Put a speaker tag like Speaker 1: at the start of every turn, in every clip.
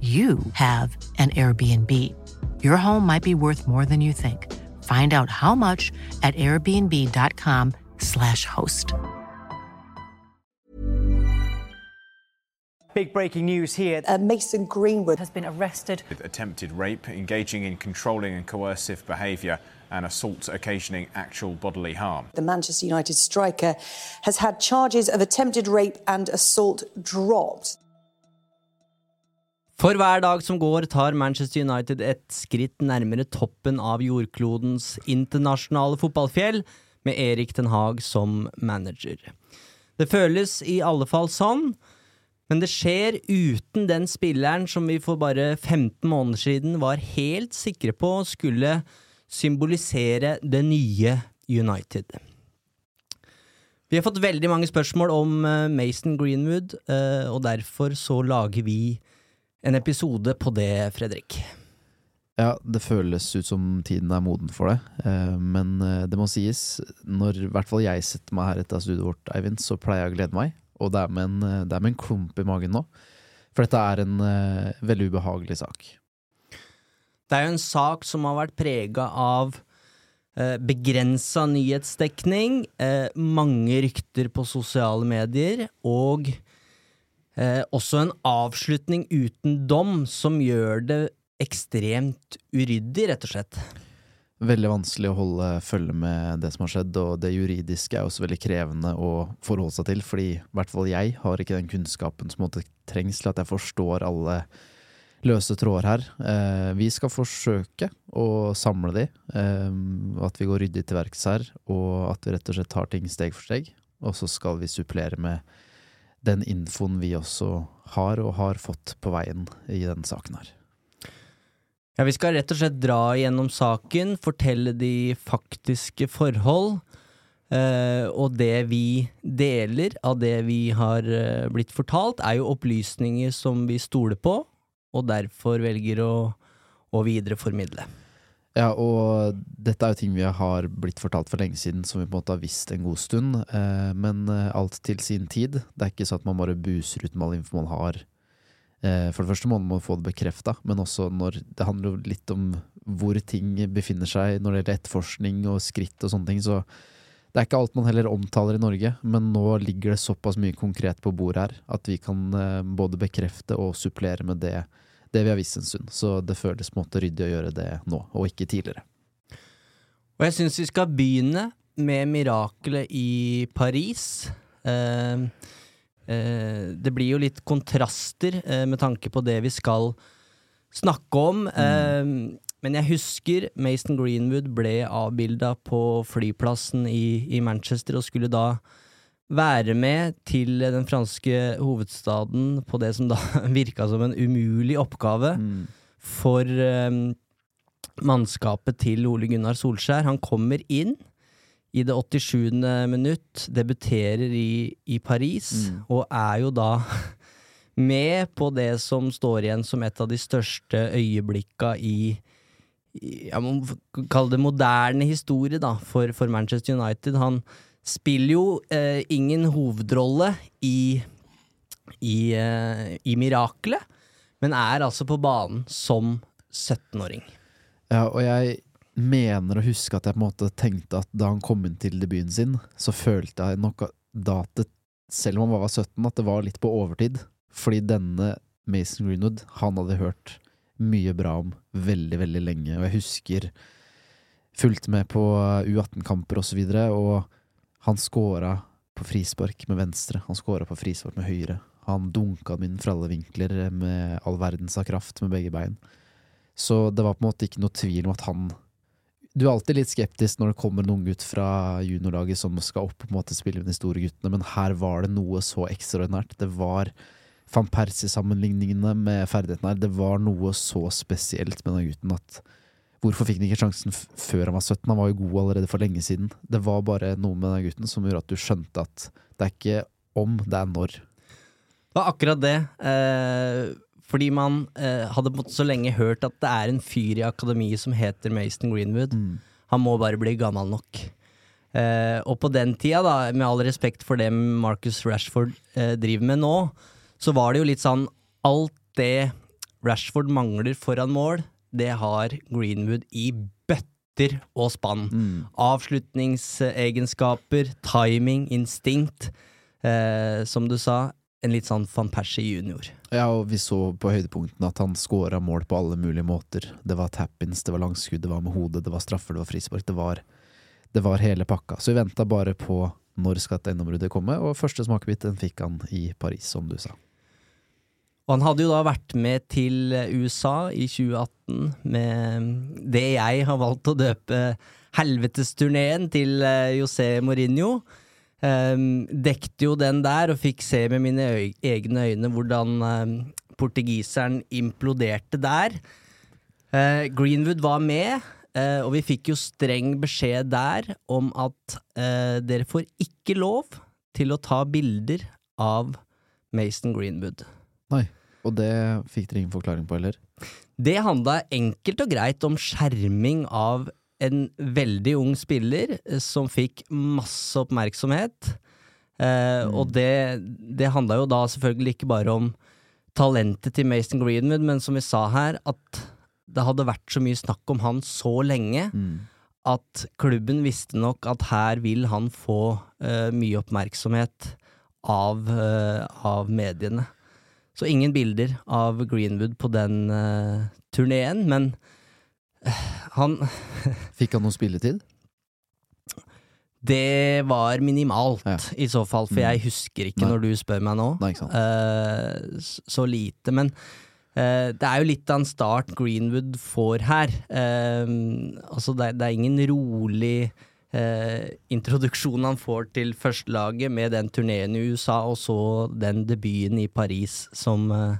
Speaker 1: you have an Airbnb. Your home might be worth more than you think. Find out how much at airbnb.com/slash host.
Speaker 2: Big breaking news here.
Speaker 3: Uh, Mason Greenwood
Speaker 2: has been arrested.
Speaker 4: With attempted rape, engaging in controlling and coercive behaviour, and assault occasioning actual bodily harm.
Speaker 3: The Manchester United striker has had charges of attempted rape and assault dropped.
Speaker 5: For hver dag som går, tar Manchester United et skritt nærmere toppen av jordklodens internasjonale fotballfjell, med Erik Den Haag som manager. Det føles i alle fall sånn, men det skjer uten den spilleren som vi for bare 15 måneder siden var helt sikre på skulle symbolisere det nye United. Vi har fått veldig mange spørsmål om Mason Greenwood, og derfor så lager vi en episode på det, Fredrik.
Speaker 6: Ja, det føles ut som tiden er moden for det, men det må sies, når i hvert fall jeg setter meg her etter studioet vårt, Eivind, så pleier jeg å glede meg, og det er med en, det er med en klump i magen nå, for dette er en veldig ubehagelig sak.
Speaker 5: Det er jo en sak som har vært prega av begrensa nyhetsdekning, mange rykter på sosiale medier, og Eh, også en avslutning uten dom som gjør det ekstremt uryddig, rett og slett.
Speaker 6: Veldig vanskelig å holde følge med det som har skjedd, og det juridiske er også veldig krevende å forholde seg til, fordi i hvert fall jeg har ikke den kunnskapen som måtte trengs til at jeg forstår alle løse tråder her. Eh, vi skal forsøke å samle de, eh, at vi går ryddig til verks her, og at vi rett og slett tar ting steg for steg, og så skal vi supplere med den infoen vi også har og har fått på veien i denne saken her.
Speaker 5: Ja, vi skal rett og slett dra gjennom saken, fortelle de faktiske forhold, eh, og det vi deler av det vi har eh, blitt fortalt, er jo opplysninger som vi stoler på, og derfor velger å, å videreformidle.
Speaker 6: Ja, og dette er jo ting vi har blitt fortalt for lenge siden, som vi på en måte har visst en god stund. Eh, men eh, alt til sin tid. Det er ikke sånn at man bare buser ut med all info man har. Eh, for det første må man få det bekrefta, men også når Det handler jo litt om hvor ting befinner seg når det gjelder etterforskning og skritt og sånne ting, så det er ikke alt man heller omtaler i Norge, men nå ligger det såpass mye konkret på bordet her at vi kan eh, både bekrefte og supplere med det det vi har visst en stund. Så det føles på en måte ryddig å gjøre det nå, og ikke tidligere.
Speaker 5: Og jeg syns vi skal begynne med mirakelet i Paris. Eh, eh, det blir jo litt kontraster eh, med tanke på det vi skal snakke om. Mm. men jeg husker Mason Greenwood ble avbilda på flyplassen i, i Manchester og skulle da være med til den franske hovedstaden på det som da virka som en umulig oppgave mm. for um, mannskapet til Ole Gunnar Solskjær. Han kommer inn i det 87. minutt, debuterer i, i Paris, mm. og er jo da med på det som står igjen som et av de største øyeblikka i, jeg må kalle det moderne historie, da, for, for Manchester United. Han spiller jo eh, ingen hovedrolle i, i, eh, i Mirakelet, men er altså på banen som 17-åring.
Speaker 6: Ja, og jeg mener å huske at jeg på en måte tenkte at da han kom inn til debuten sin, så følte jeg nok da at det, selv om han var 17, at det var litt på overtid. Fordi denne Mason Greenwood, han hadde hørt mye bra om veldig, veldig lenge. Og jeg husker fulgte med på U18-kamper osv., og, så videre, og han scora på frispark med venstre, han scora på frispark med høyre. Han dunka den inn fra alle vinkler med all verdens av kraft med begge bein. Så det var på en måte ikke noe tvil om at han Du er alltid litt skeptisk når det kommer en unggutt fra juniorlaget som skal opp på en måte spille med de store guttene, men her var det noe så ekstraordinært. Det var van Persie-sammenligningene med ferdighetene her. Det var noe så spesielt med den gutten at Hvorfor fikk han ikke sjansen før han var 17? Han var jo god allerede for lenge siden. Det var bare noe med den gutten som gjorde at du skjønte at det er ikke om, det er når.
Speaker 5: Det var akkurat det. Eh, fordi man eh, hadde på en måte så lenge hørt at det er en fyr i akademiet som heter Mason Greenwood. Mm. Han må bare bli gammel nok. Eh, og på den tida, da, med all respekt for det Marcus Rashford eh, driver med nå, så var det jo litt sånn Alt det Rashford mangler foran mål, det har Greenwood i bøtter og spann. Mm. Avslutningsegenskaper, timing, instinkt. Eh, som du sa, en litt sånn van Persie junior.
Speaker 6: Ja, og vi så på høydepunktene at han scora mål på alle mulige måter. Det var tap-ins, det var langskudd, det var med hodet, det var straffer, det var frispark. Det var, det var hele pakka. Så vi venta bare på når skal dette gjennombruddet komme, og første smakebit den fikk han i Paris, som du sa.
Speaker 5: Og han hadde jo da vært med til USA i 2018 med det jeg har valgt å døpe helvetesturneen til eh, José Mourinho. Um, dekte jo den der og fikk se med mine øy egne øyne hvordan um, portugiseren imploderte der. Uh, Greenwood var med, uh, og vi fikk jo streng beskjed der om at uh, dere får ikke lov til å ta bilder av Mason Greenwood.
Speaker 6: Nei. Og det fikk dere ingen forklaring på heller?
Speaker 5: Det handla enkelt og greit om skjerming av en veldig ung spiller som fikk masse oppmerksomhet. Eh, mm. Og det, det handla jo da selvfølgelig ikke bare om talentet til Mason Greenwood, men som vi sa her, at det hadde vært så mye snakk om han så lenge mm. at klubben visste nok at her vil han få uh, mye oppmerksomhet av, uh, av mediene. Så ingen bilder av Greenwood på den uh, turneen, men uh, han
Speaker 6: Fikk han noe spilletid?
Speaker 5: Det var minimalt, ja. i så fall, for mm. jeg husker ikke Nei. når du spør meg nå.
Speaker 6: Nei,
Speaker 5: uh, så lite. Men uh, det er jo litt av en start Greenwood får her. Uh, altså, det, det, er ingen rolig eh, introduksjonen han får til førstelaget med den turneen i USA, og så den debuten i Paris som, eh,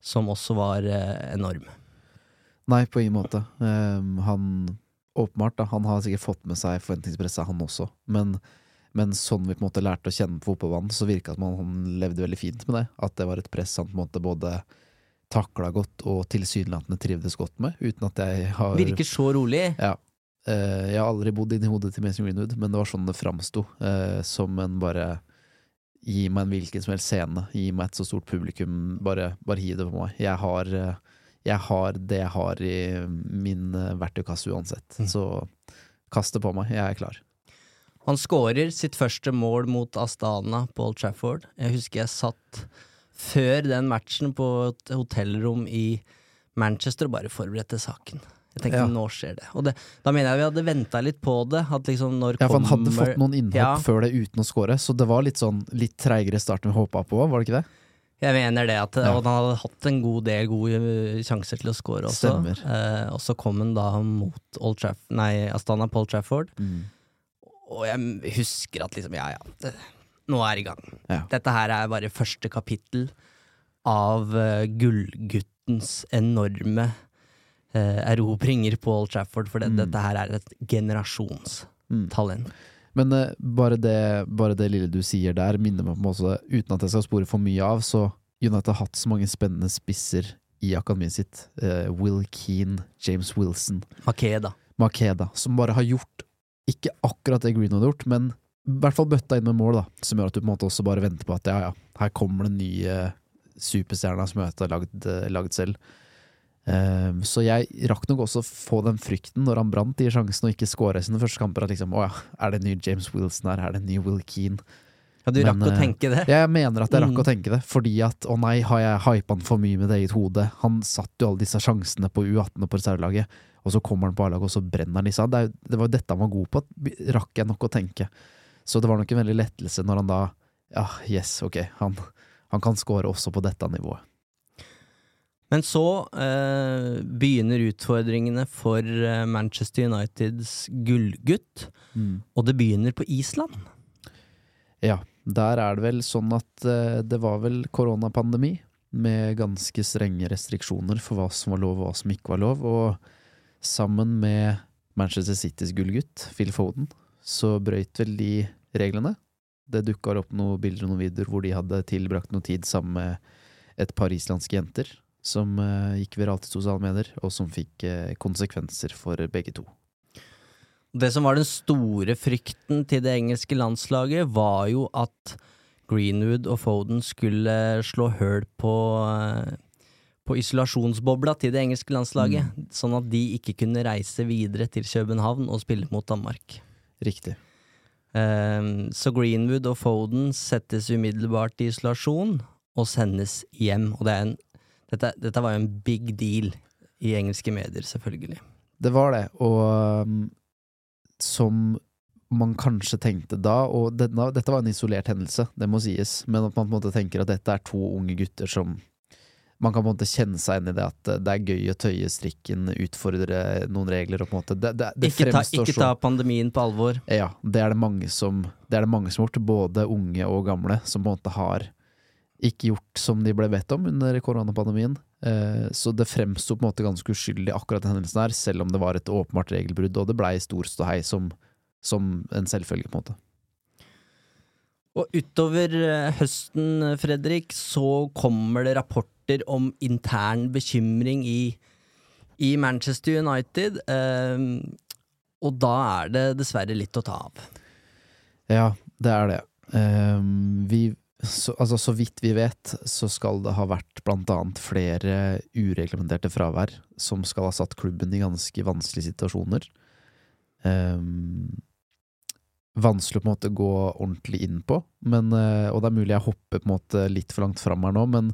Speaker 5: som også var eh, enorm.
Speaker 6: Nei, på ingen måte. Um, han åpenbart, da, han har sikkert fått med seg forventningspresset, han også. Men, men, sånn vi på en måte lærte å kjenne på fotballbanen, så virka det som han levde veldig fint med det. At det var et press han på en måte både takla godt og tilsynelatende trivdes godt med, uten at jeg har
Speaker 5: Virker så rolig.
Speaker 6: Ja, jeg har aldri bodd inni hodet til Mason Greenwood, men det var sånn det framsto. Uh, som en bare Gi meg en hvilken som helst scene, gi meg et så stort publikum, bare, bare gi det på meg. Jeg har, uh, jeg har, det jeg har i min verktøykasse uansett. Mm. Så kast det på meg, jeg er klar.
Speaker 5: Han skårer sitt første mål mot Astana på Old Trafford. Jeg husker jeg satt før den matchen på et hotellrom i Manchester og bare forberedte saken. Jeg tenkte ja. nå skjer det. Og det, da mener jeg vi hadde venta litt på det. Liksom
Speaker 6: ja, for han hadde fått noen innhopp ja. før det uten å score, så det var litt sånn litt treigere start enn vi håpa på, var det ikke det?
Speaker 5: Jeg mener det, at, ja. han hadde hatt en god del gode eh, sjanser til å score også. Eh, og så kom han da mot Old Traff nei, Astana på Old Trafford. Mm. Og jeg husker at liksom, ja ja, det, nå er det i gang. Ja. Dette her er bare første kapittel av uh, gullguttens enorme erobringer på Old Trafford, for det, mm. dette her er et generasjonstalent. Mm.
Speaker 6: Men uh, bare, det, bare, det, lille du sier der, minner meg på også, uten at jeg skal spore for mye av, så United har hatt så mange spennende spisser i akademiet sitt. Uh, Will Keane, James Wilson
Speaker 5: Makeda.
Speaker 6: Makeda. Som bare har gjort ikke akkurat det Green har gjort, men i hvert fall bøtta inn med mål, da. Som gjør at du på en måte også bare venter på at ja, ja, her kommer den nye superstjerna som United har lagd, eh, lagd selv. Ehm, så jeg rakk nok også få den frykten når han brant de sjansene og ikke skåra sine første kamper. At liksom, å ja, er det en ny James Wilson her? Er det en ny Will Keane?
Speaker 5: Ja, du rakk
Speaker 6: Men,
Speaker 5: å
Speaker 6: eh,
Speaker 5: tenke det?
Speaker 6: Jeg mener at jeg rakk
Speaker 5: Mm.
Speaker 6: å tenke det, fordi at å nei, har jeg hypa han for mye med det eget hode? Han satt jo alle disse sjansene på U18 og på reservelaget, og så kommer han på A-laget, og så brenner han disse. Det, det var jo dette han var god på, rakk jeg nok å tenke. Så det var nok en veldig lettelse når han da Ja, yes, ok, han, han kan score også på dette nivået.
Speaker 5: Men så eh, begynner utfordringene for eh, Manchester Uniteds gullgutt, og det begynner på Island.
Speaker 6: Ja, der er det vel sånn at eh, det var vel koronapandemi, med ganske strenge restriksjoner for hva som var lov og hva som ikke var lov, og sammen med Manchester Citys gullgutt, Phil Foden, så brøyt vel de reglene. Det dukka opp noen bilder og noen videoer hvor de hadde tilbrakt noe tid sammen med et par islandske jenter, som eh, gikk viralt i sosiale medier, og som fikk eh, konsekvenser for begge to.
Speaker 5: Det som var den store frykten til det engelske landslaget, var jo at Greenwood og Foden skulle slå høl på, eh, på isolasjonsbobla til det engelske landslaget, sånn at de ikke kunne reise videre til København og spille mot Danmark.
Speaker 6: Riktig.
Speaker 5: Um, så Greenwood og Foden settes umiddelbart i isolasjon og sendes hjem. Og det er en, dette, dette var jo en big deal i engelske medier, selvfølgelig.
Speaker 6: Det var det, og um, som man kanskje tenkte da, og denne, dette var en isolert hendelse, det må sies, men at man på en måte tenker at dette er to unge gutter som man kan på en måte kjenne seg inn i det at det er gøy å tøye strikken, utfordre noen regler og på en måte Det, det, det
Speaker 5: Ikke, ta, ikke
Speaker 6: så-
Speaker 5: ta pandemien på alvor.
Speaker 6: Ja, det er det mange som Det er det mange som har gjort, både unge og gamle, som på en måte har ikke gjort som de ble bedt om under koronapandemien. Eh, så det fremsto på en måte ganske uskyldig, akkurat den hendelsen her, selv om det var et åpenbart regelbrudd, og det blei stor ståhei som, som en selvfølge, på en måte.
Speaker 5: Og utover eh, høsten, Fredrik, så kommer det rapporter om intern bekymring i, i Manchester United. ehm, og da er det dessverre litt å ta av.
Speaker 6: Ja, det er det. Vi, så, altså, så vidt vi vet, så skal det ha vært blant annet flere ureglementerte fravær som skal ha satt klubben i ganske vanskelige situasjoner. Um, vanskelig å på en måte gå ordentlig inn på, men, eh, og det er mulig jeg hopper på en måte litt for langt fram her nå, men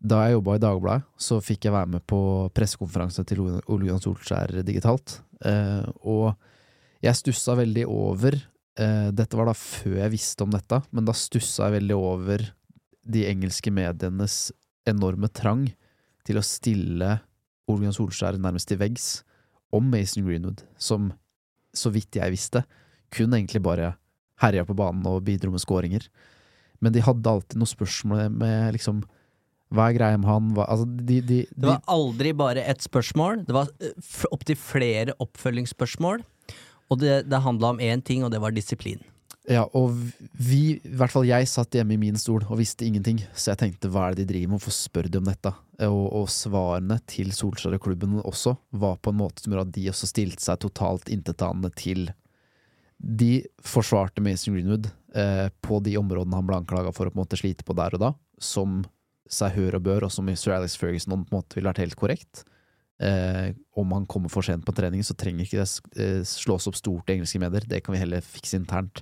Speaker 6: da jeg jobba i Dagbladet, så fikk jeg være med på pressekonferanse til Ole Gunnar Solskjær digitalt, eh, og jeg stussa veldig over Dette var da før jeg visste om dette, men da stussa jeg veldig over de engelske medienes enorme trang til å stille Ole Solskjær nærmest til veggs om Mason Greenwood, som, så vidt jeg visste, kun egentlig bare herja på banen og bidro med skåringer. Men de hadde alltid noen spørsmål med liksom Hva er greia med han? Hva, altså, de, de,
Speaker 5: Det var aldri bare ett spørsmål, det var opptil flere oppfølgingsspørsmål. Og det, det handla om én ting, og det var disiplin.
Speaker 6: Ja, og vi, i hvert fall jeg, satt hjemme i min stol og visste ingenting, så jeg tenkte hva er det de driver med, hvorfor spør de om dette? Og, og svarene til Solskjær og klubben også var på en måte som gjorde at de også stilte seg totalt intetanende til De forsvarte Mason Greenwood eh, på de områdene han ble anklaga for å på en måte slite på der og da, som seg hør og bør, og som Sir Alex Ferguson på en måte ville vært helt korrekt. Eh, om han kommer for sent på trening, så trenger ikke det eh, slås opp stort i engelske medier. Det kan vi heller fikse internt.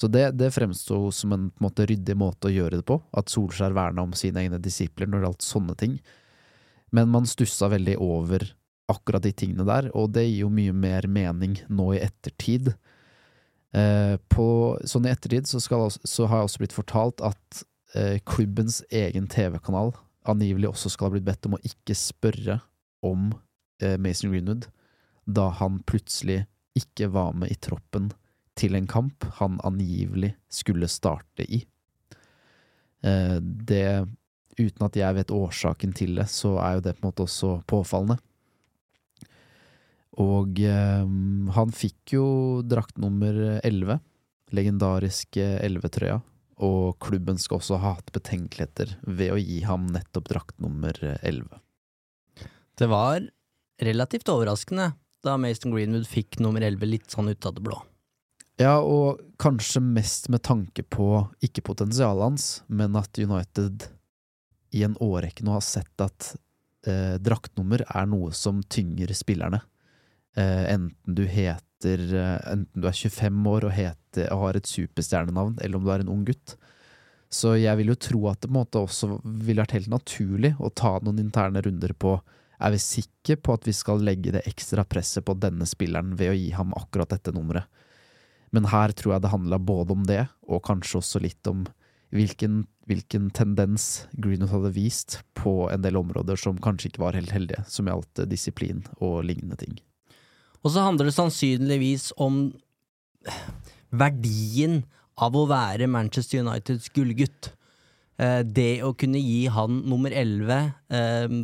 Speaker 6: Så det, det fremsto som en, på måte, ryddig måte å gjøre det på. At Solskjær verna om sine egne disipler når det gjaldt sånne ting. Men man stussa veldig over akkurat de tingene der, og det gir jo mye mer mening nå i ettertid. Eh, på, sånn i ettertid så, også- så har jeg også blitt fortalt at eh, klubbens egen TV-kanal angivelig også skal ha blitt bedt om å ikke spørre om eh, Mason Greenwood, da han plutselig ikke var med i troppen til en kamp han angivelig skulle starte i. Eh, det, uten at jeg vet årsaken til det, så er jo det på en måte også påfallende. Og eh, han fikk jo drakt nummer 11, legendariske 11-trøya, og klubben skal også ha hatt betenkeligheter ved å gi ham nettopp drakt nummer 11.
Speaker 5: Det var relativt overraskende da Mason Greenwood fikk nummer 11 litt sånn ut av det blå.
Speaker 6: Ja, og kanskje mest med tanke på ikke potensialet hans, men at United i en årrekke nå har sett at eh, draktnummer er noe som tynger spillerne. Eh, enten du heter eh, Enten du er 25 år og, heter, og har et superstjernenavn, eller om du er en ung gutt. Så jeg vil jo tro at det på en måte også ville vært helt naturlig å ta noen interne runder på Er vi sikre på at vi skal legge det ekstra presset på denne spilleren ved å gi ham akkurat dette nummeret? Men her tror jeg det handla både om det, og kanskje også litt om hvilken, hvilken tendens Greenwood hadde vist på en del områder som kanskje ikke var helt heldige, som gjaldt disiplin og lignende ting.
Speaker 5: Og så handler det sannsynligvis om verdien av å være Manchester Uniteds gullgutt. Eh, det å kunne gi han nummer 11 eh,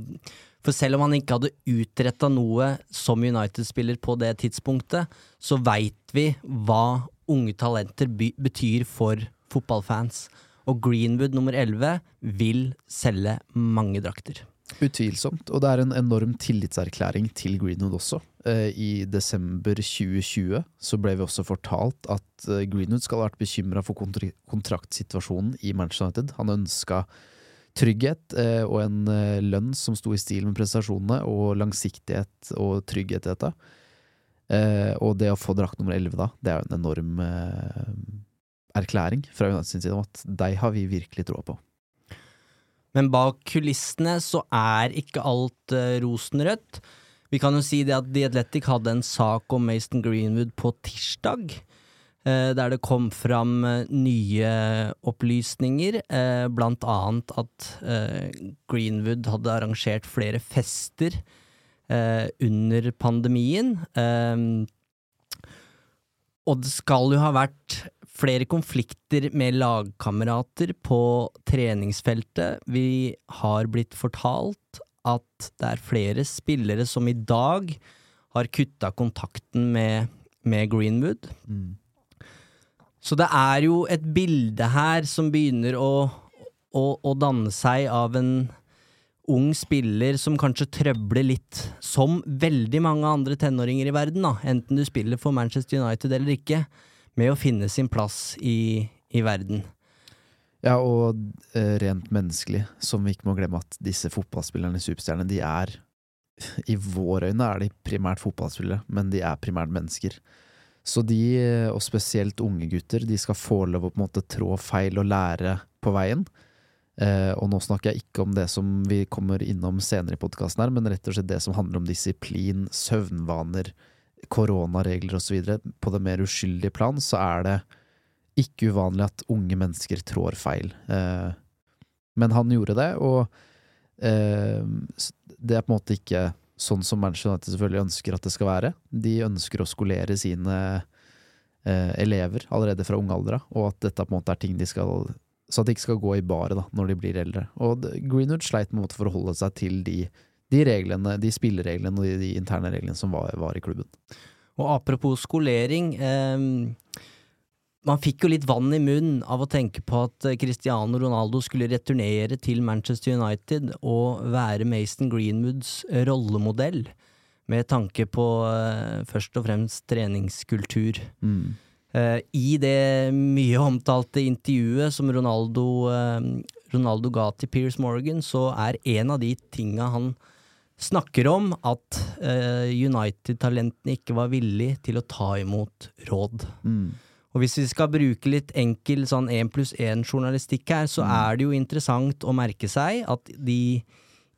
Speaker 5: For selv om han ikke hadde utretta noe som United-spiller på det tidspunktet, så veit vi hva unge talenter betyr for fotballfans. Og Greenwood nummer 11 vil selge mange drakter.
Speaker 6: Utvilsomt, og det er en enorm tillitserklæring til Greenwood også. Eh, I desember 2020 så ble vi også fortalt at eh, Greenwood skal ha vært bekymra for kontraktsituasjonen i Manchester United. Han ønska trygghet eh, og en lønn som sto i stil med prestasjonene, og langsiktighet og trygghet i dette. Og det å få drakt nummer 11 da, det er jo en enorm erklæring fra United sin side om at deg har vi virkelig troa på.
Speaker 5: Men bak kulissene så er ikke alt rosenrødt. Vi kan jo si det at The Athletic hadde en sak om Mason Greenwood på tirsdag. Uh, der det kom fram uh, nye opplysninger, blant annet at Greenwood hadde arrangert flere fester under pandemien. og det skal jo ha vært flere konflikter med lagkamerater på treningsfeltet. Vi har blitt fortalt at det er flere spillere som i dag har kutta kontakten med, med Greenwood. Mm. Så det er jo et bilde her som begynner å, å, å danne seg av en ung spiller som kanskje trøbler litt, som veldig mange andre tenåringer i verden, da, enten du spiller for Manchester United eller ikke med å finne sin plass i, i verden.
Speaker 6: Ja, og eh, rent menneskelig, som vi ikke må glemme at disse fotballspillerne, superstjernene, de er I våre øyne er de primært fotballspillere, men de er primært mennesker. Så de, og spesielt unge gutter, de skal få lov å på en måte trå feil og lære på veien. Eh, og nå snakker jeg ikke om det som vi kommer innom senere i podkasten her, men rett og slett det som handler om disiplin, søvnvaner, koronaregler osv. på det mer uskyldige plan, så er det ikke uvanlig at unge mennesker trår feil. Eh, men han gjorde det, og eh, det er på en måte ikke sånn som Manchester United selvfølgelig ønsker at det skal være. De ønsker å skolere sine eh, elever allerede fra ung alder og at dette på en måte er ting de skal Så at de ikke skal gå i baret da, når de blir eldre. Og Greenwood sleit med å forholde seg til de de reglene, de spillereglene og de, de interne reglene som var, var, i klubben.
Speaker 5: Og apropos skolering. Eh, man fikk jo litt vann i munnen av å tenke på at eh, Cristiano Ronaldo skulle returnere til Manchester United og være Mason Greenwoods rollemodell, med tanke på uh, først og fremst treningskultur. Mm. Uh, I det mye omtalte intervjuet som Ronaldo, uh, Ronaldo ga til Piers Morgan, så er en av de tinga han snakker om at United-talentene ikke var villig til å ta imot råd. Mm. Og hvis vi skal bruke litt enkel sånn én pluss én-journalistikk her, så mm. er det jo interessant å merke seg at de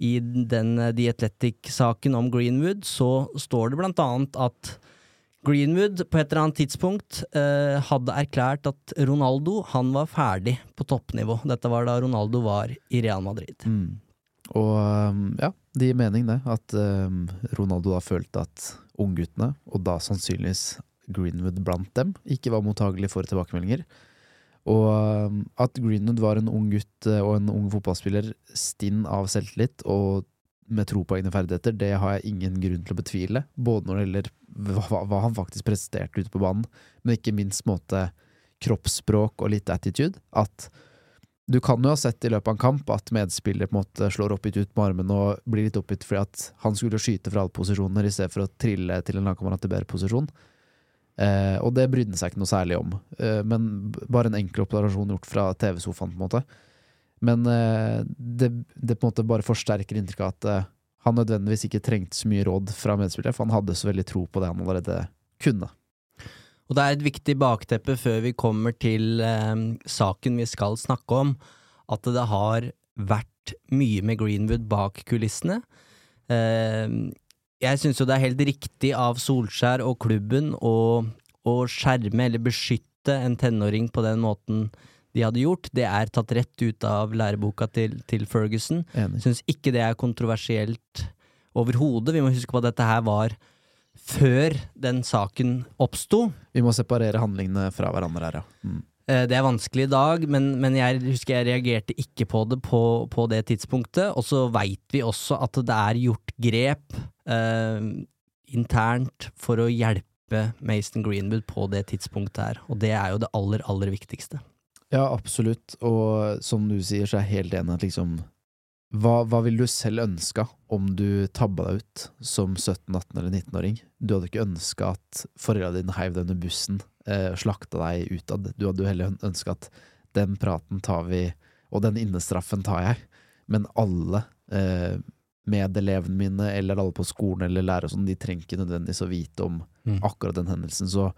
Speaker 5: i den The Athletic-saken om Greenwood, så står det blant annet at Greenwood på et eller annet tidspunkt eh, hadde erklært at Ronaldo han var ferdig på toppnivå. Dette var da Ronaldo var i Real Madrid. Mm.
Speaker 6: Og um, ja, det gir mening, det. At eh, Ronaldo da følte at ungguttene, og da sannsynligvis Greenwood blant dem, ikke var mottagelig for tilbakemeldinger. Og um, at Greenwood var en ung gutt uh, og en ung fotballspiller stinn av selvtillit og med tro på egne ferdigheter, det har jeg ingen grunn til å betvile. Både når det gjelder hva, hva han faktisk presterte ute på banen, men ikke minst måte kroppsspråk og litt attitude. At du kan jo ha sett i løpet av en kamp at medspiller på en måte slår oppgitt ut med armen og blir litt oppgitt fordi at han skulle skyte fra alle posisjoner i stedet for å trille til en lagkamerat i bedre posisjon. Eh, og det brydde han seg ikke noe særlig om, eh, men bare en enkel operasjon gjort fra TV-sofaen, på en måte. Men eh, det, det, på en måte bare forsterker inntrykket av at eh, han nødvendigvis ikke trengte så mye råd fra medspillere, for han hadde så veldig tro på det han allerede kunne.
Speaker 5: Og det er et viktig bakteppe før vi kommer til eh, saken vi skal snakke om, at det har vært mye med Greenwood bak kulissene. Eh, jeg syns jo det er helt riktig av Solskjær og klubben å, å skjerme eller beskytte en tenåring på den måten de hadde gjort. Det er tatt rett ut av læreboka til, til Ferguson. Syns ikke det er kontroversielt overhodet. Vi må huske på at dette her var før den saken oppsto.
Speaker 6: Vi må separere handlingene fra hverandre her, ja. Mm.
Speaker 5: Eh, Det er vanskelig i dag, men, men jeg husker jeg reagerte ikke på det på, på det tidspunktet. Og så veit vi også at det er gjort grep internt for å hjelpe Mason Greenwood på det tidspunktet her. Og det er jo det aller, aller viktigste.
Speaker 6: Ja, absolutt. Og som du sier, så er jeg helt enig at liksom hva, hva ville du selv ønska om du tabba deg ut som 17-, 18- eller 19-åring? Du hadde ikke ønska at foreldrene dine heiv deg under bussen, eh, slakta deg utad. Du hadde jo heller ønska at den praten tar vi, og den innestraffen tar jeg. Men alle eh, medelevene mine, eller alle på skolen eller lærere sånn, de trenger ikke nødvendigvis å vite om
Speaker 5: Mm.
Speaker 6: akkurat den hendelsen. Så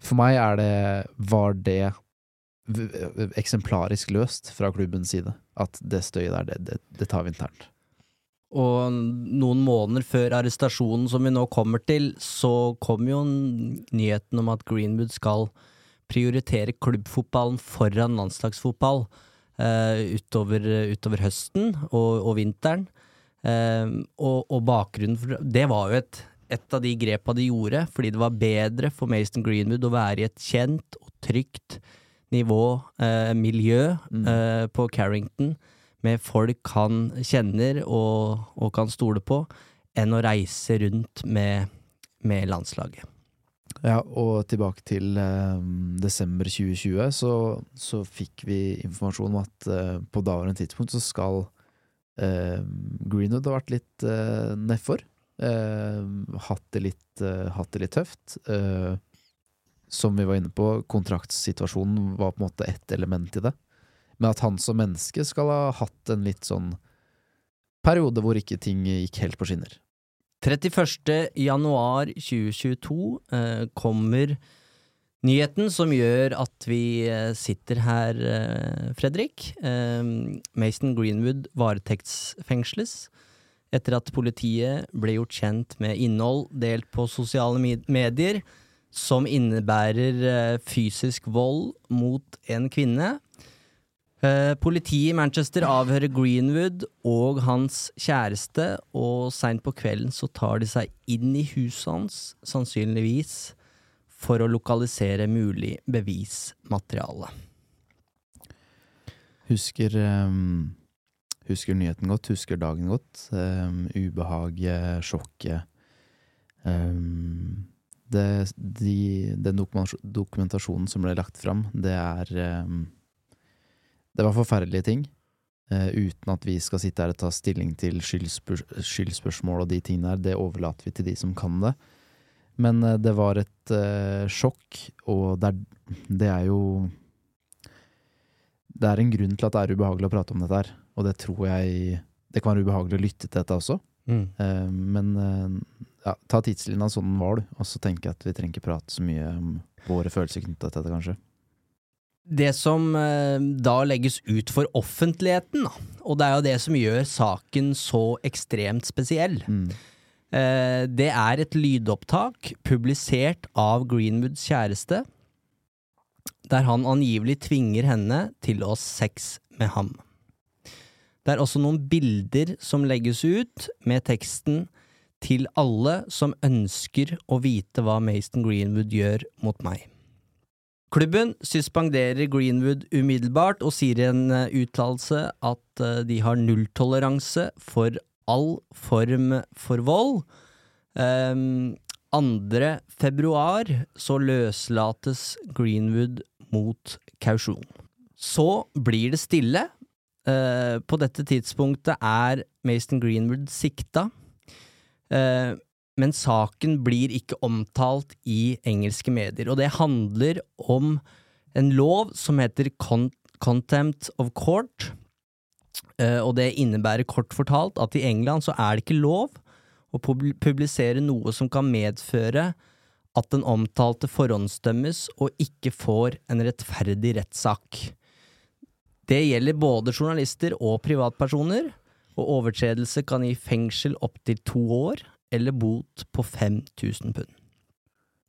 Speaker 6: for meg er det, var det eksemplarisk løst fra klubbens side. At det støyet der, det, det, det tar vi internt.
Speaker 5: Og noen måneder før arrestasjonen som vi nå kommer til, så kom jo nyheten om at Greenwood skal prioritere klubbfotballen foran landslagsfotball eh, utover, utover høsten og, og vinteren. Eh, og, og bakgrunnen for det var jo et, et av de grepa de gjorde, fordi det var bedre for Mason Greenwood å være i et kjent og trygt nivå, eh, miljø,
Speaker 6: Mm.
Speaker 5: eh, på Carrington, med folk han kjenner og, og kan stole på, enn å reise rundt med, med landslaget.
Speaker 6: Ja, og tilbake til eh, desember 2020, så, så fikk vi informasjon om at eh, på daværende tidspunkt så skal Greenwood har vært litt uh, nedfor. Eh, hatt, det litt, eh, hatt det litt tøft. Eh, som vi var inne på, kontraktsituasjonen var på en måte ett element i det. Men at han som menneske skal ha hatt en litt sånn periode hvor ikke ting gikk helt på skinner.
Speaker 5: 31. januar 2022 eh, kommer nyheten som gjør at vi eh, sitter her, eh, Fredrik. Eh, Mason Greenwood varetektsfengsles etter at politiet ble gjort kjent med innhold delt på sosiale medier som innebærer fysisk vold mot en kvinne. Politiet i Manchester avhører Greenwood og hans kjæreste, og seint på kvelden så tar de seg inn i huset hans, sannsynligvis for å lokalisere mulig bevismateriale.
Speaker 6: Husker, um, husker nyheten godt, husker dagen godt. Um, ubehaget, sjokket. Um, det, de, den dokumentasjonen som ble lagt fram, det er Det var forferdelige ting. Uh, uten at vi skal sitte her og ta stilling til skyldspør skyldspørsmål og de tingene her. Det overlater vi til de som kan det. Men eh, det var et uh, sjokk, og det er, det er jo det er en grunn til at det er ubehagelig å prate om dette her, og det tror jeg Det kan være ubehagelig å lytte til dette også, eh, men uh, ja, ta tidslinja sånn den var, du, og så tenker jeg at vi trenger ikke prate så mye om våre følelser knyttet til dette, kanskje.
Speaker 5: Det som da legges ut for offentligheten, og det er jo det som gjør saken så ekstremt spesiell,
Speaker 6: Mm.
Speaker 5: Eh, det er et lydopptak publisert av Greenwoods kjæreste, der han angivelig tvinger henne til å ha sex med ham. Det er også noen bilder som legges ut med teksten til alle som ønsker å vite hva Mason Greenwood gjør mot meg. Klubben suspenderer Greenwood umiddelbart og sier i en eh, uttalelse at eh, de har nulltoleranse for all form for vold. Um, 2. februar så løslates Greenwood mot kausjon. Så blir det stille. Eh, på dette tidspunktet er Mason Greenwood sikta. Eh, men saken blir ikke omtalt i engelske medier, og det handler om en lov som heter Con Contempt of Court, og det innebærer kort fortalt at i England så er det ikke lov å pub- publisere noe som kan medføre at den omtalte forhåndsdømmes og ikke får en rettferdig rettssak. Det gjelder både journalister og privatpersoner, og overtredelse kan gi fengsel opptil to år eller bot på 5000 pund.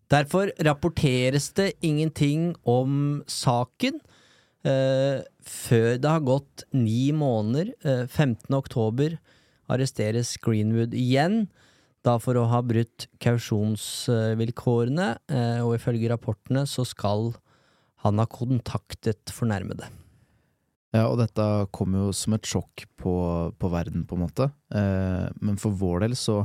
Speaker 5: Derfor rapporteres det ingenting om saken eh, før det har gått ni måneder. uh, 15. oktober arresteres Greenwood igjen, da for å ha brutt kausjonsvilkårene, uh, og ifølge rapportene så skal han ha kontaktet fornærmede.
Speaker 6: Ja, og dette kom jo som et sjokk på, på verden, på en måte. Eh, men for vår del så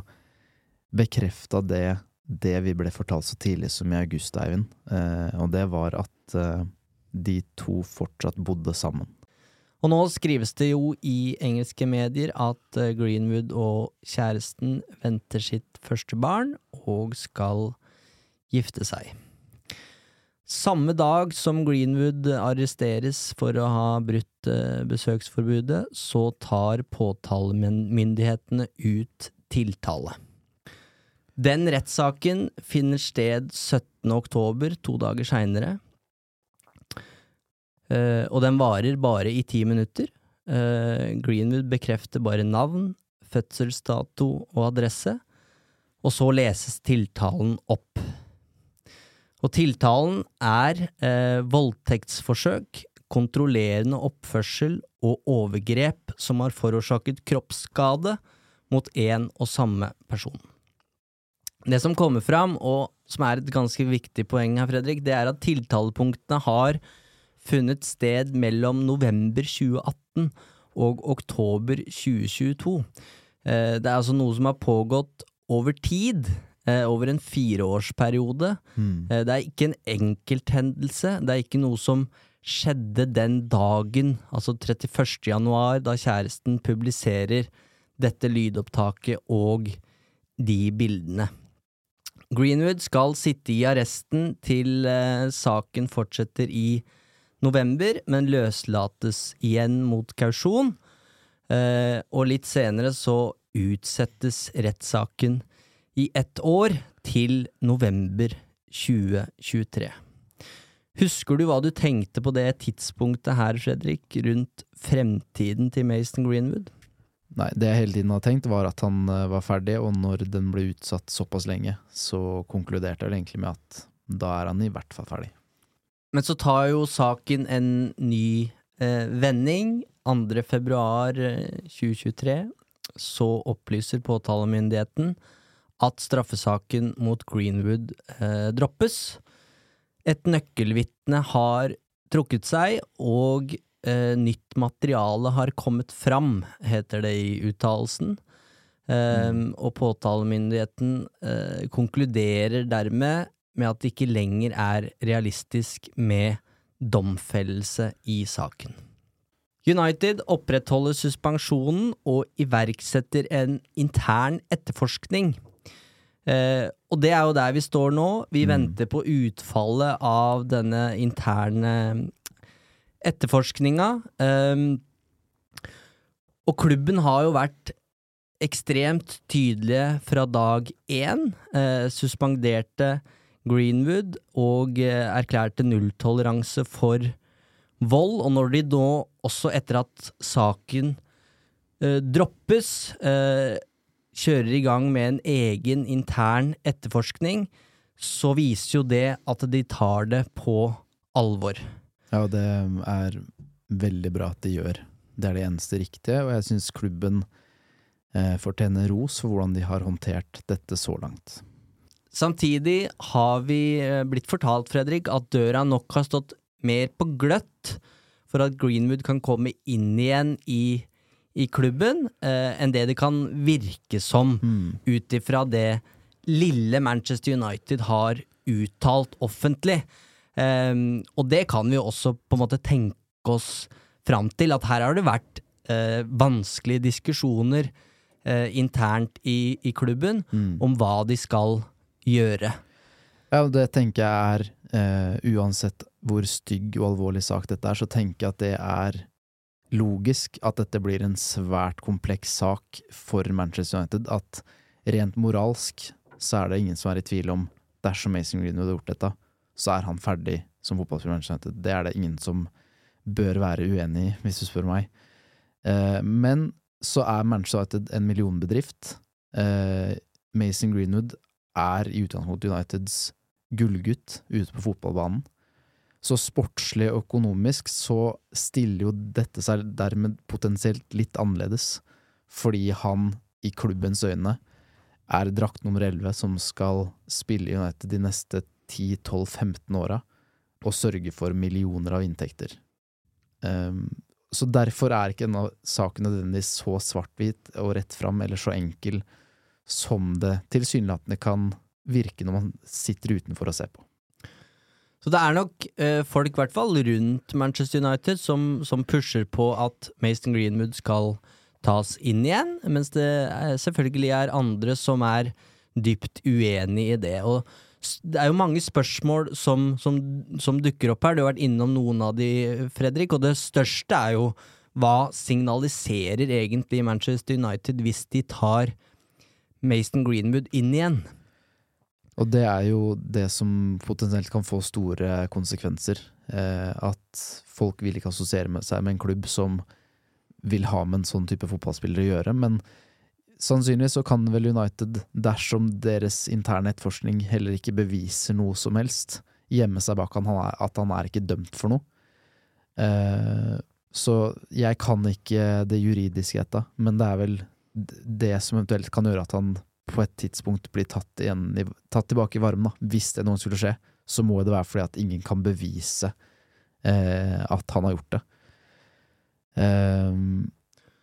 Speaker 6: bekrefta det det vi ble fortalt så tidlig som i august, Eivind. Eh, og det var at eh, de to fortsatt bodde sammen.
Speaker 5: Og nå skrives det jo i engelske medier at eh, Greenwood og kjæresten venter sitt første barn og skal gifte seg. Samme dag som Greenwood arresteres for å ha brutt eh, besøksforbudet, så tar påtalemyndighetene ut tiltale. Den rettssaken finner sted 17. oktober, to dager seinere. Eh, og den varer bare i ti minutter. Uh, Greenwood bekrefter bare navn, fødselsdato og adresse, og så leses tiltalen opp. Og tiltalen er uh, voldtektsforsøk, kontrollerende oppførsel og overgrep som har forårsaket kroppsskade mot én og samme person. Det som kommer fram, og som er et ganske viktig poeng her, Fredrik, det er at tiltalepunktene har funnet sted mellom november 2018 og oktober 2022. Eh, det er altså noe som har pågått over tid, eh, over en fireårsperiode. Mm. Det er ikke en enkelthendelse, det er ikke noe som skjedde den dagen, altså 31. januar, da kjæresten publiserer dette lydopptaket og de bildene. Greenwood skal sitte i arresten til saken fortsetter i november, men løslates igjen mot kausjon. Eh, og litt senere så utsettes rettssaken i ett år, til november 2023. Husker du hva du tenkte på det tidspunktet her, Fredrik, rundt fremtiden til Mason Greenwood?
Speaker 6: Nei, det jeg hele tiden har tenkt, var at han eh, var ferdig, og når den ble utsatt såpass lenge, så konkluderte jeg egentlig med at da er han i hvert fall ferdig.
Speaker 5: Men så tar jo saken en ny eh, vending. 2. februar eh, 2023 så opplyser påtalemyndigheten at straffesaken mot Greenwood eh, droppes. Et nøkkelvitne har trukket seg, og eh, nytt materiale har kommet fram, heter det i uttalelsen. Eh, Og påtalemyndigheten eh, konkluderer dermed med at det ikke lenger er realistisk med domfellelse i saken. United opprettholder suspensjonen og iverksetter en intern etterforskning. Eh, og det er jo der vi står nå. Vi venter på utfallet av denne interne etterforskninga. Eh, og klubben har jo vært ekstremt tydelige fra dag én. Eh, suspenderte Greenwood og eh, erklærte nulltoleranse for vold. Og når de nå, også etter at saken eh, droppes, eh, kjører i gang med en egen intern etterforskning, så viser jo det at de tar det på alvor.
Speaker 6: Ja, og det er veldig bra at de gjør. Det er det eneste riktige, og jeg syns klubben eh, fortjener ros for hvordan de har håndtert dette så langt.
Speaker 5: Samtidig har vi eh, blitt fortalt, Fredrik, at døra nok har stått mer på gløtt for at Greenwood kan komme inn igjen i, i klubben, eh, enn det det kan virke som, ut ifra det lille Manchester United har uttalt offentlig. Ehm, og det kan vi også på en måte tenke oss fram til, at her har det vært eh, vanskelige diskusjoner eh, internt i, i klubben om hva de skal gjøre.
Speaker 6: Ja, det tenker jeg er, uh, uansett hvor stygg og alvorlig sak dette er, så tenker jeg at det er logisk at dette blir en svært kompleks sak for Manchester United. At rent moralsk så er det ingen som er i tvil om dersom Mason Greenwood hadde gjort dette, så er han ferdig som fotballspiller. i Manchester United. Det er det ingen som bør være uenig i, hvis du spør meg. Eh, men så er Manchester United en millionbedrift. Eh, Mason Greenwood er i utgangspunktet Uniteds gullgutt ute på fotballbanen. Så sportslig og økonomisk så stiller jo dette seg dermed potensielt litt annerledes, fordi han i klubbens øyne er drakt nummer 11 som skal spille i United de neste 10-12-15 åra og sørge for millioner av inntekter. Um, så derfor er ikke denne saken nødvendigvis så svart-hvit og rett fram eller så enkel som det tilsynelatende kan virke når man sitter utenfor og ser på.
Speaker 5: Så det er nok eh, folk, i hvert fall rundt Manchester United, som, som, pusher på at Mason Greenwood skal tas inn igjen, mens det er, selvfølgelig er andre som er dypt uenig i det. Og det er jo mange spørsmål som, som, som, dukker opp her. Du har vært innom noen av de, Fredrik, og det største er jo hva signaliserer egentlig Manchester United hvis de tar Mason Greenwood inn igjen?
Speaker 6: Og det er jo det som potensielt kan få store konsekvenser. Eh, at folk vil ikke assosiere med seg med en klubb som vil ha med en sånn type fotballspiller å gjøre. Men sannsynligvis så kan vel United, dersom deres interne etterforskning heller ikke beviser noe som helst, gjemme seg bak han at han er ikke dømt for noe. Eh, så jeg kan ikke det juridiske etter, men det er vel det som eventuelt kan gjøre at han på et tidspunkt blir tatt, igjen, tatt tilbake i varmen. Da. Hvis det noen skulle skje, så må det være fordi at ingen kan bevise eh, at han har gjort det. Um,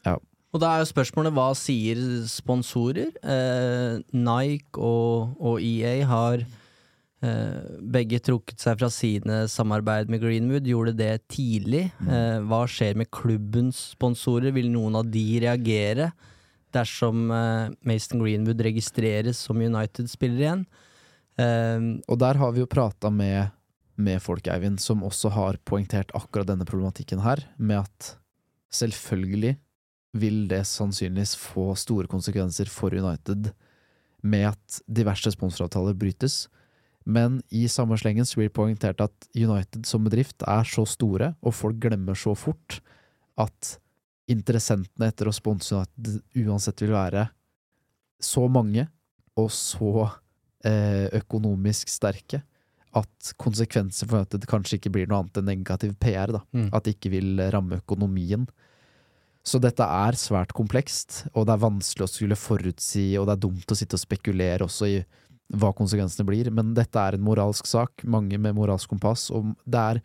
Speaker 5: ja. Og da er jo spørsmålet hva sier sponsorer? Eh, Nike og, og, EA har eh, begge trukket seg fra sine samarbeid med Greenwood, gjorde det tidlig. Mm. Eh, hva skjer med klubbens sponsorer? Vil noen av de reagere? Dersom uh, Mason Greenwood registreres som United-spiller igjen.
Speaker 6: Uh, og der har vi jo prata med, med, folk, Eivind, som også har poengtert akkurat denne problematikken her, med at selvfølgelig vil det sannsynligvis få store konsekvenser for United med at diverse sponsoravtaler brytes. Men i samme slengen blir det poengtert at United som bedrift er så store, og folk glemmer så fort, at interessentene etter å sponse det uansett vil være så mange og så eh, økonomisk sterke at konsekvenser for United kanskje ikke blir noe annet enn negativ PR. da. Mm. At det ikke vil ramme økonomien. Så dette er svært komplekst, og det er vanskelig å skulle forutsi, og det er dumt å sitte og spekulere også i hva konsekvensene blir, men dette er en moralsk sak, mange med moralsk kompass, og det er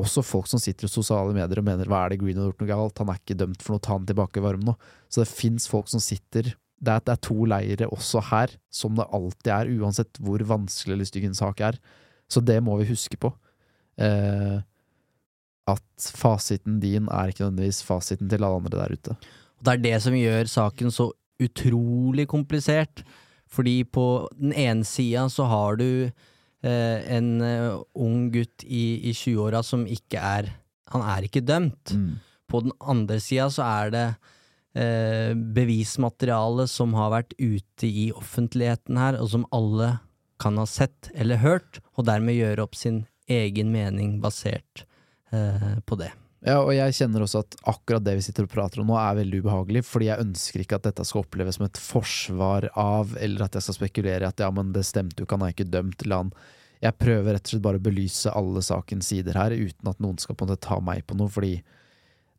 Speaker 6: også folk som sitter i sosiale medier og mener hva er det Green har gjort noe galt, han er ikke dømt for noe, ta han tilbake i varmen nå. Så det fins folk som sitter det er, det er, to leire også her, som det alltid er, uansett hvor vanskelig eller stygg en sak er. Så det må vi huske på. Eh, at fasiten din er ikke nødvendigvis fasiten til alle andre der ute.
Speaker 5: Det er det som gjør saken så utrolig komplisert. Fordi på den ene sida så har du en uh, ung gutt i, i 20-åra som ikke er Han er ikke dømt. Mm. På den andre sida så er det eh, bevismateriale som har vært ute i offentligheten her, og som alle kan ha sett eller hørt, og dermed gjøre opp sin egen mening basert eh, på det.
Speaker 6: Ja, og jeg kjenner også at akkurat det vi sitter og prater om nå, er veldig ubehagelig, fordi jeg ønsker ikke at dette skal oppleves som et forsvar av, eller at jeg skal spekulere i at ja, men det stemte jo ikke, han er ikke dømt han Jeg prøver rett og slett bare å belyse alle sakens sider her, uten at noen skal på en måte ta meg på noe, fordi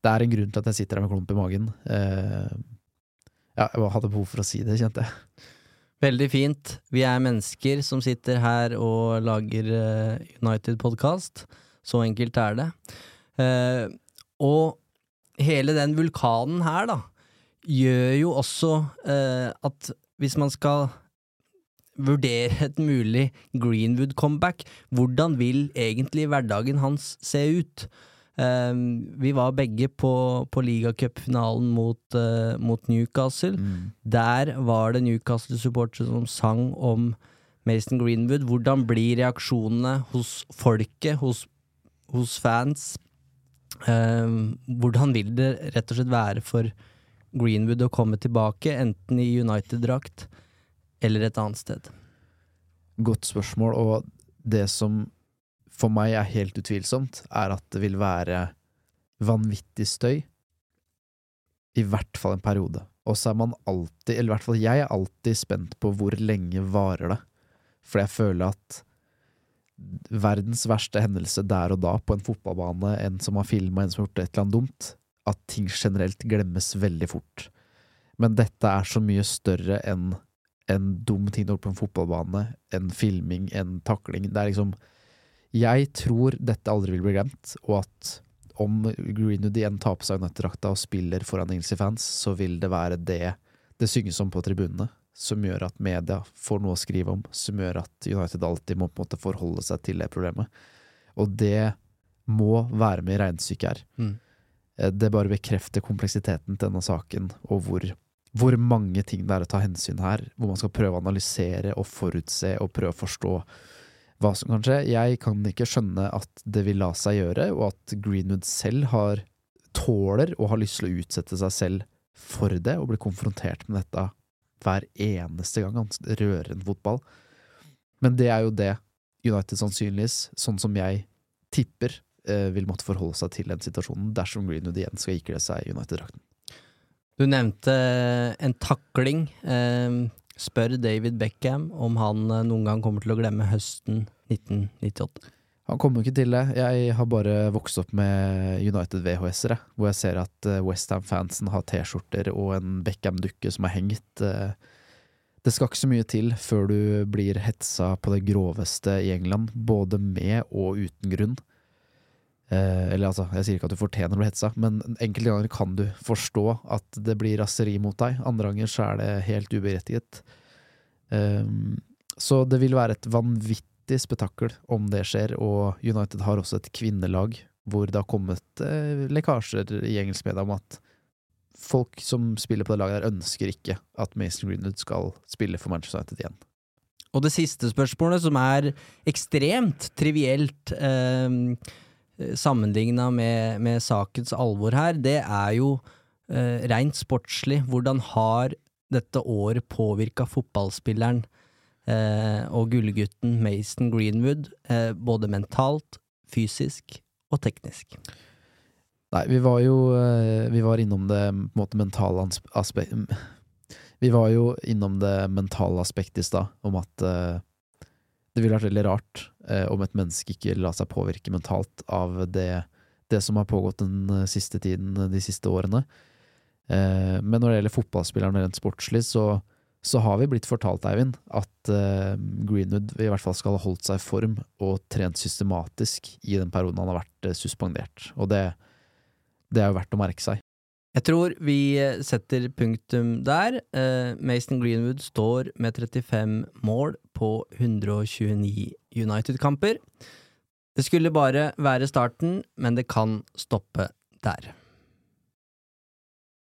Speaker 6: det er en grunn til at jeg sitter her med klump i magen. Uh, ja, jeg hadde behov for å si det, kjente jeg.
Speaker 5: Veldig fint. Vi er mennesker som sitter her og lager uh, United-podkast. Så enkelt er det. Uh, og hele den vulkanen her, da, gjør jo også eh, at hvis man skal vurdere et mulig Greenwood-comeback, hvordan vil egentlig hverdagen hans se ut? Eh, vi var begge på, på ligacupfinalen mot, eh, mot Newcastle. Mm. Der var det Newcastle-supportere som sang om Mason Greenwood. Hvordan blir reaksjonene hos folket, hos, hos fans, hvordan vil det rett og slett være for Greenwood å komme tilbake, enten i United-drakt eller et annet sted?
Speaker 6: Godt spørsmål, og det som for meg er helt utvilsomt, er at det vil være vanvittig støy. I hvert fall en periode. Og så er man alltid, eller i hvert fall jeg er alltid spent på hvor lenge varer det. For jeg føler at verdens verste hendelse der og da på en fotballbane, en som har filma, en som har gjort et eller annet dumt, at ting generelt glemmes veldig fort. Men dette er så mye større enn en dum ting du gjort på en fotballbane, en filming, en takling. Det er liksom Jeg tror dette aldri vil bli glemt, og at om Greenwood igjen tar på seg United-drakta og spiller foran engelske fans, så vil det være det det synges om på tribunene, som gjør at media får noe å skrive om, som gjør at United alltid må på en måte forholde seg til det problemet. Og det må være med i regnestykket her.
Speaker 5: Mm.
Speaker 6: Eh, Det bare bekrefter kompleksiteten til denne saken, og hvor, hvor mange ting det er å ta hensyn her. Hvor man skal prøve å analysere og forutse og prøve å forstå hva som kan skje. Jeg kan ikke skjønne at det vil la seg gjøre, og at Greenwood selv har tåler og har lyst til å utsette seg selv for det, og bli konfrontert med dette hver eneste gang han rører en fotball. Men det er jo det United sannsynligvis, sånn som jeg tipper, eh, vil måtte forholde seg til den situasjonen dersom Greenwood igjen skal ikle seg United-drakten.
Speaker 5: Du nevnte en takling. Eh, spør David Beckham om han eh, noen gang kommer til å glemme høsten 1998.
Speaker 6: Han kommer ikke til det. Jeg har bare vokst opp med United VHS-ere, hvor jeg ser at Westham-fansen har T-skjorter og en Beckham-dukke som er hengt. eh. Det skal ikke så mye til før du blir hetsa på det groveste i England, både med og uten grunn. Eh, eller altså, jeg sier ikke at du fortjener å bli hetsa, men enkelte ganger kan du forstå at det blir raseri mot deg. Andre ganger så er det helt uberettiget. Eh, så det vil være et vanvittig spetakkel om det skjer, og United har også et kvinnelag hvor det har kommet eh, lekkasjer i engelsk media om at folk som spiller på det laget der, ønsker ikke at Mason Greenwood skal spille for Manchester United igjen.
Speaker 5: Og det siste spørsmålet, som er ekstremt trivielt eh, sammenligna med, med sakens alvor her, det er jo eh, rent sportslig. Hvordan har dette året påvirka fotballspilleren og gullgutten Mason Greenwood, eh, både mentalt, fysisk og teknisk?
Speaker 6: Nei, vi var jo eh, Vi var innom det måte mentale aspekt Vi var jo innom det mentale aspektet i stad, om at eh, det ville vært veldig rart eh, om et menneske ikke la seg påvirke mentalt av det, det som har pågått den eh, siste tiden, de siste årene. Eh, men når det gjelder fotballspilleren rent sportslig, så, så har vi blitt fortalt, Eivind, at eh, Greenwood i hvert fall skal ha holdt seg i form og trent systematisk i den perioden han har vært eh, suspendert. Og det, det er jo verdt å merke seg.
Speaker 5: Jeg tror vi setter punktum der. Eh, Mason Greenwood står med 35 mål på 129 United-kamper. Det skulle bare være starten, men det kan stoppe der.